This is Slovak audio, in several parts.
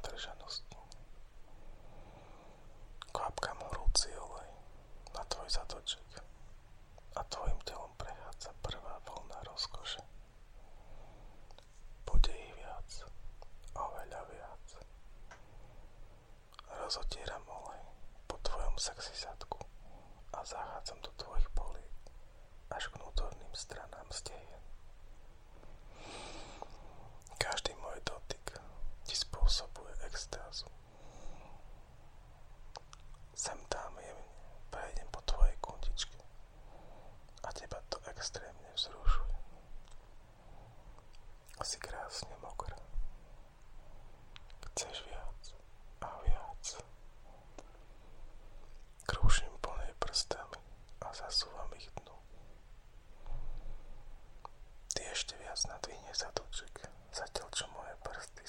nadržanosti. Kvapka rúci olej na tvoj zatoček a tvojim telom prechádza prvá voľna rozkoše. Bude ich viac, oveľa viac. Rozotieram olej po tvojom sexy zadku a zachvátam Si krásne mokrá. Chceš viac a viac. Krúšim po prstami a zasúvam ich dnu. Ty ešte viac nadvihne zatoček, zatiaľ čo moje prsty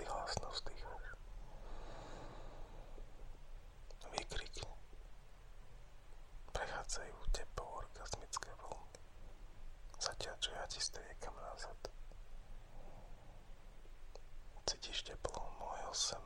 ty hlasno vzdýchaš. Výkriky. Prechádzajú tebou orgasmické vlny. Zatiaľ, ja ti striekam nazad. Cítiš teplo môjho semena